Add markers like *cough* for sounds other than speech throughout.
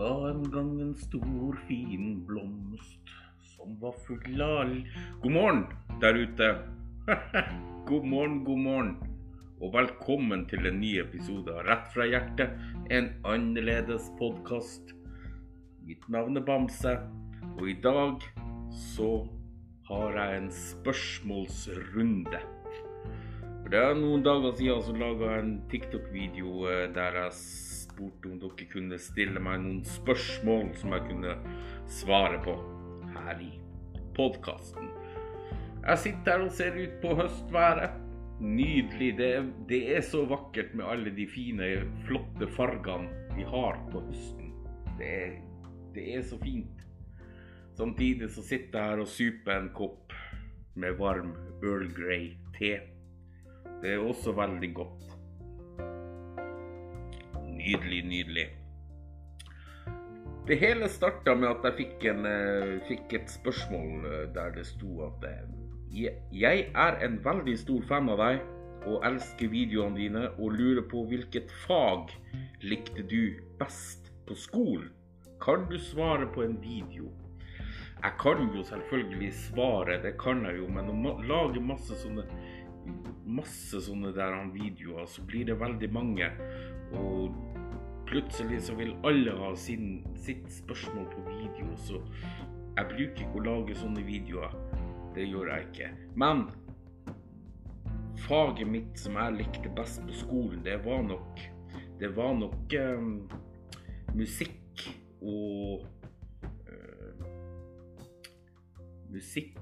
var en gang en stor, fin blomst som var full av God morgen der ute. *laughs* god morgen, god morgen. Og velkommen til en ny episode av Rett fra hjertet, en annerledes podkast. Mitt navn er Bamse, og i dag så har jeg en spørsmålsrunde. For Det er noen dager siden så laga jeg en TikTok-video eh, der jeg spurte om dere kunne stille meg noen spørsmål som jeg kunne svare på her i podkasten. Jeg sitter her og ser ut på høstværet. Nydelig. Det det er så vakkert med alle de fine, flotte fargene vi har på høsten. Det det er så fint. Samtidig så sitter jeg her og super en kopp med varm Earl Grey te. Det er også veldig godt. Nydelig, nydelig. Det hele starta med at jeg fikk, en, eh, fikk et spørsmål eh, der det sto at eh, Jeg er en veldig stor fan av deg og elsker videoene dine og lurer på hvilket fag likte du best på skolen? Kan du svare på en video? Jeg kan jo selvfølgelig svare, det kan jeg jo, men å lage masse sånne masse sånne der videoer, så blir det veldig mange. Og plutselig så vil alle ha sin, sitt spørsmål på video, så jeg bruker ikke å lage sånne videoer. Det gjør jeg ikke. Men faget mitt som jeg likte best på skolen, det var nok Det var nok um, musikk og uh, Musikk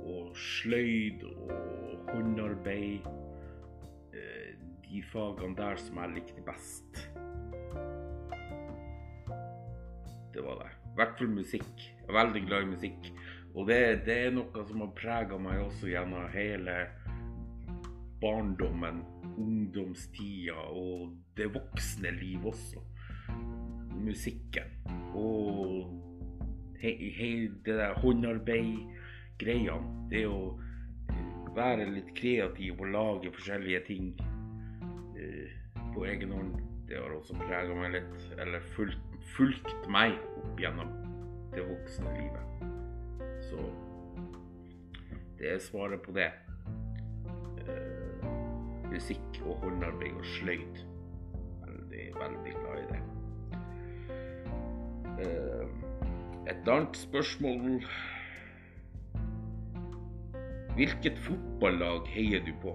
og sløyd og håndarbeid. eh, De fagene der som jeg likte best. Hvert fall musikk. Jeg er veldig glad i musikk. Og det, det er noe som har prega meg også gjennom hele barndommen, ungdomstida og det voksne liv også. Musikken. Og he, det der håndarbeid-greiene. Det å være litt kreativ og lage forskjellige ting eh, på egen hånd. Det har også prega meg litt, eller fulgt, fulgt meg opp gjennom det voksne livet. Så det er svaret på det. Eh, musikk og håndarbeid og sløyd. Veldig, veldig glad i det. Eh, et annet spørsmål Hvilket fotballag heier du på?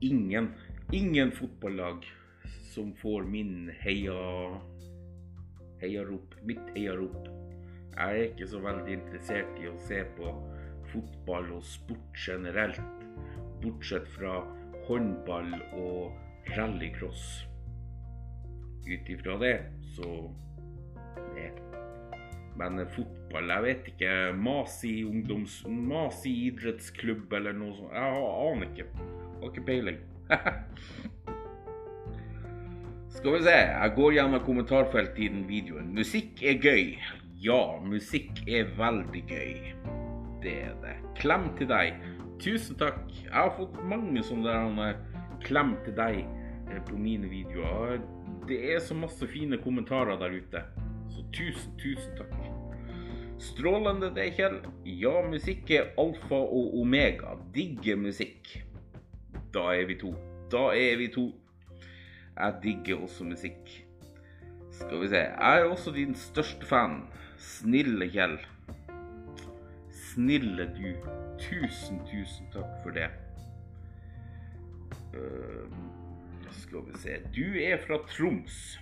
Ingen. Ingen fotballag som får min heia heiarop. Mitt heiarop. Jeg er ikke så veldig interessert i å se på fotball og sport generelt, bortsett fra håndball og rallycross. Ut ifra det, så det. Men fotball, jeg vet ikke. Masi ungdoms... Masi idrettsklubb eller noe sånt. Jeg aner ikke. Har ikke peiling. *laughs* Skal vi se. Jeg går gjennom kommentarfeltet i den videoen. Musikk er gøy. Ja, musikk er veldig gøy. Det er det. Klem til deg. Tusen takk. Jeg har fått mange sånne eh, klem til deg eh, på mine videoer. Det er så masse fine kommentarer der ute. Så tusen, tusen takk. Strålende det, Kjell. Ja, musikk er alfa og omega. Digger musikk. Da er vi to. Da er vi to. Jeg digger også musikk. Skal vi se. Jeg er også din største fan. Snille Kjell. Snille du. Tusen, tusen takk for det. Uh, skal vi se. Du er fra Troms.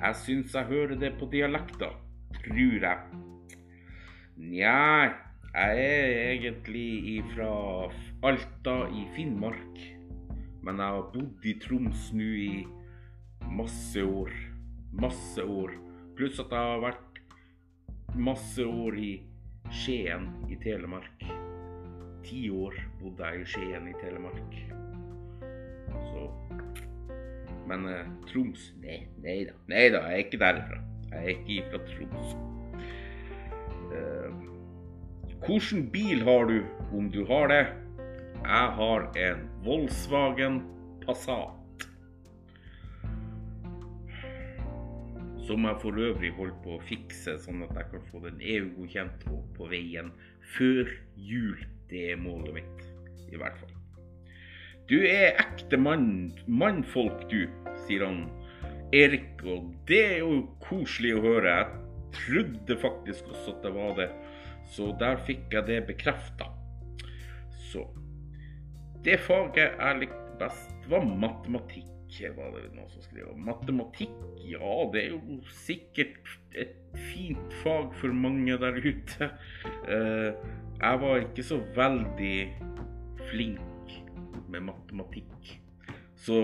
Jeg syns jeg hører det på dialekta. Tror jeg. Nja, jeg er egentlig fra Alta i Finnmark. Men jeg har bodd i Troms nå i masse år. Masse år. Pluss at jeg har vært masse år i Skien i Telemark. Ti år bodde jeg i Skien i Telemark. Så Men eh, Troms Nei, nei da. Nei da, jeg er ikke derifra. Jeg er ikke fra Troms. Eh, Hvilken bil har du, om du har det? Jeg har en Volkswagen Passat. Som jeg for øvrig holder på å fikse, sånn at jeg kan få den EU-godkjent og på veien før jul. Det er målet mitt, i hvert fall. Du er ekte mann, mannfolk, du, sier han Erik, og det er jo koselig å høre. Jeg trodde faktisk også at det var det, så der fikk jeg det bekrefta. Så Det faget jeg likte best, var matematikk var det noen som skrev. Matematikk, ja det er jo sikkert et fint fag for mange der ute. Eh, jeg var ikke så veldig flink med matematikk. Så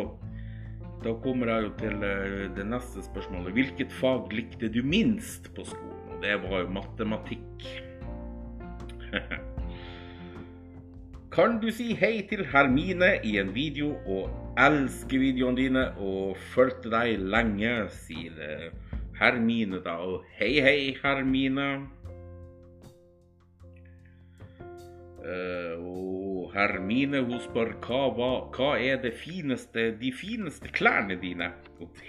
da kommer jeg jo til eh, det neste spørsmålet. Hvilket fag likte du minst på skolen? Og det var jo matematikk. *laughs* Kan du si hei til Hermine i en video og elske videoene dine og fulgte deg lenge, sier eh, Hermine da. Og hei, hei, Hermine. Uh, og Hermine hun spør hva, hva, hva er det fineste, de fineste klærne dine?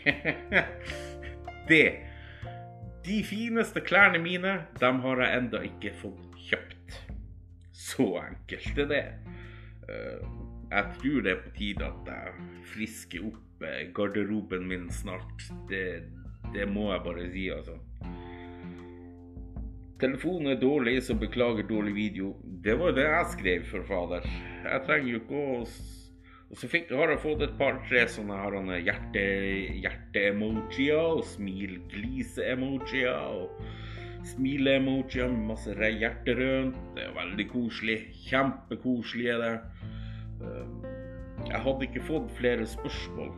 *laughs* Det De fineste klærne mine, dem har jeg enda ikke fått kjøpt. Så enkelt er det. Eh, jeg tror det er på tide at jeg frisker opp eh, garderoben min snart. Det, det må jeg bare si, altså. Telefonen er dårlig, så beklager dårlig video. Det var det jeg skrev, for fader. Jeg trenger jo ikke å Og så fikk, har jeg fått et par-tre sånne her hjerte-emojier hjerte og smil-glise-emojier. Smile-emojier masse masse rundt. Det er veldig koselig. Kjempekoselig er det. Ehm, jeg hadde ikke fått flere spørsmål.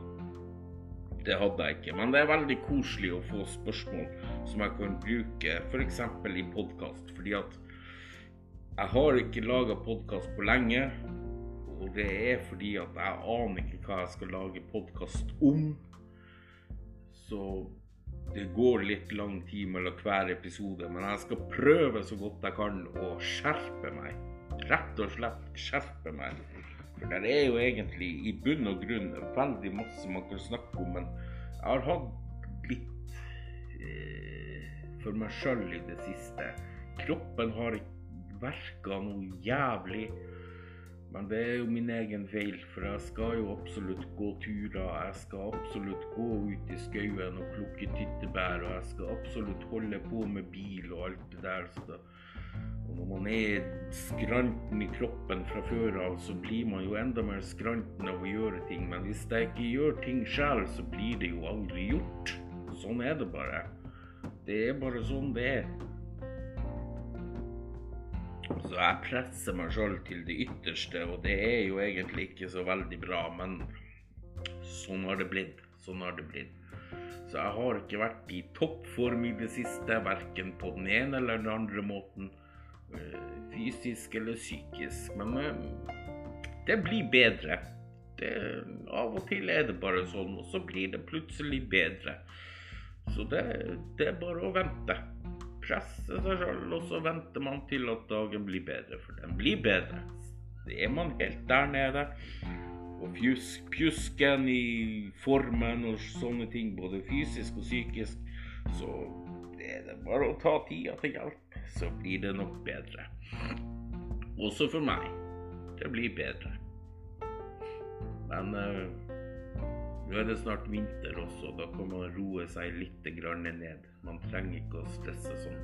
Det hadde jeg ikke. Men det er veldig koselig å få spørsmål som jeg kan bruke f.eks. I podkast. Fordi at jeg har ikke laga podkast på lenge. Og det er fordi at jeg aner ikke hva jeg skal lage podkast om. Så det går litt lang tid mellom hver episode, men jeg skal prøve så godt jeg kan å skjerpe meg. Rett og slett skjerpe meg. For det er jo egentlig i bunn og grunn veldig masse man kan snakke om, men jeg har hatt litt eh, for meg sjøl i det siste. Kroppen har verka noe jævlig. Men det er jo min egen feil, for jeg skal jo absolutt gå turer. Jeg skal absolutt gå ut i skauen og plukke tyttebær, og jeg skal absolutt holde på med bil og alt det der. Så da, og når man er skranten i kroppen fra før av, så blir man jo enda mer skranten av å gjøre ting. Men hvis jeg ikke gjør ting sjøl, så blir det jo aldri gjort. Sånn er det bare. Det er bare sånn det er. Så jeg presser meg sjøl til det ytterste, og det er jo egentlig ikke så veldig bra, men sånn har det blitt. Sånn har det blitt. Så jeg har ikke vært i toppform i det siste, verken på den ene eller den andre måten. Eh, fysisk eller psykisk. Men eh, det blir bedre. Det, av og til er det bare sånn, og så blir det plutselig bedre. Så det, det er bare å vente presse seg sjøl, og så venter man til at dagen blir bedre. For den blir bedre. Det er man helt der nede. Og pjusk, pjusken i formen og sånne ting, både fysisk og psykisk. Så er det bare å ta tida til hjelp, så blir det nok bedre. Også for meg. Det blir bedre. Men uh, nå er det snart vinter også, da kan man roe seg litt ned. Man trenger ikke å stresse sånn.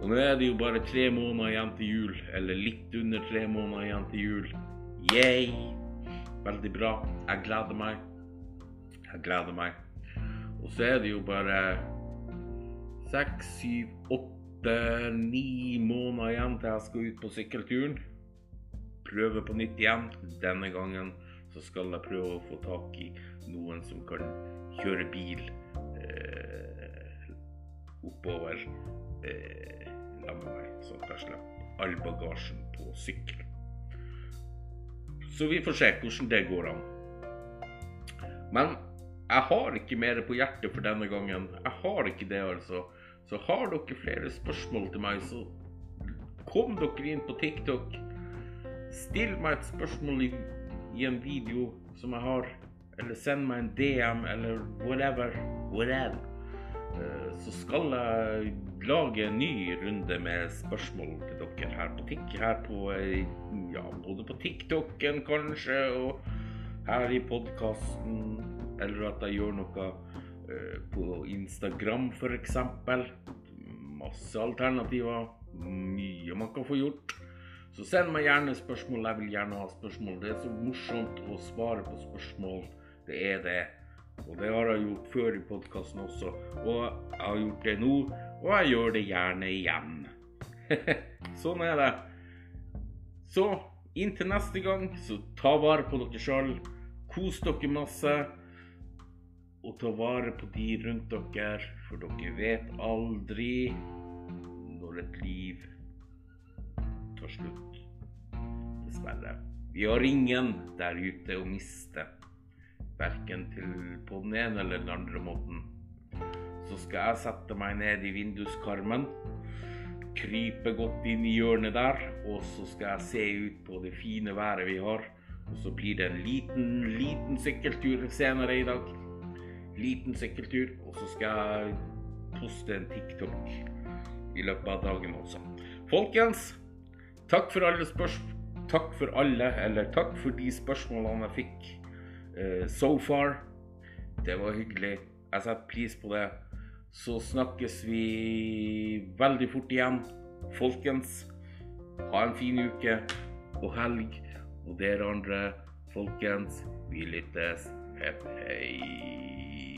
Og nå er det jo bare tre måneder igjen til jul, eller litt under tre måneder igjen til jul. Yay! Veldig bra. Jeg gleder meg. Jeg gleder meg. Og så er det jo bare seks, syv, åtte, ni måneder igjen til jeg skal ut på sykkelturen. Prøve på nytt igjen. Denne gangen så skal jeg prøve å få tak i noen som kan kjøre bil eh, oppover eh, la med meg, sånn at jeg slipper all bagasjen på sykkel. Så vi får se hvordan det går an. Men jeg har ikke mer på hjertet for denne gangen. Jeg har ikke det, altså. Så har dere flere spørsmål til meg, så kom dere inn på TikTok. Still meg et spørsmål i i en video som jeg har, eller send meg en DM eller whatever. Whatever. eh, så skal jeg lage en ny runde med spørsmål til dere her på TikTok. Her på, eh, ja, både på TikToken kanskje, og her i podkasten. Eller at jeg gjør noe eh, på Instagram f.eks. Masse alternativer. Mye man kan få gjort. Så send meg gjerne spørsmål. Jeg vil gjerne ha spørsmål. Det er så morsomt å svare på spørsmål. Det er det. Og det har jeg gjort før i podkasten også. Og jeg har gjort det nå, og jeg gjør det gjerne igjen. *laughs* sånn er det. Så inntil neste gang, så ta vare på dere sjøl. Kos dere masse. Og ta vare på de rundt dere, for dere vet aldri når et liv tar slutt. Dessverre. Vi har ingen der ute å miste. Verken til på den ene eller den andre måten. Så skal jeg sette meg ned i vinduskarmen, krype godt inn i hjørnet der, og så skal jeg se ut på det fine været vi har. Og så blir det en liten, liten sykkeltur senere i dag. Liten sykkeltur, og så skal jeg poste en TikTok i løpet av dagen også. Folkens, takk for alle spørsmål. Takk for alle, eller takk for de spørsmålene jeg fikk uh, so far. Det var hyggelig. Jeg setter pris på det. Så snakkes vi veldig fort igjen. Folkens, ha en fin uke og helg. Og dere andre, folkens, vi lyttes. Hepp hei.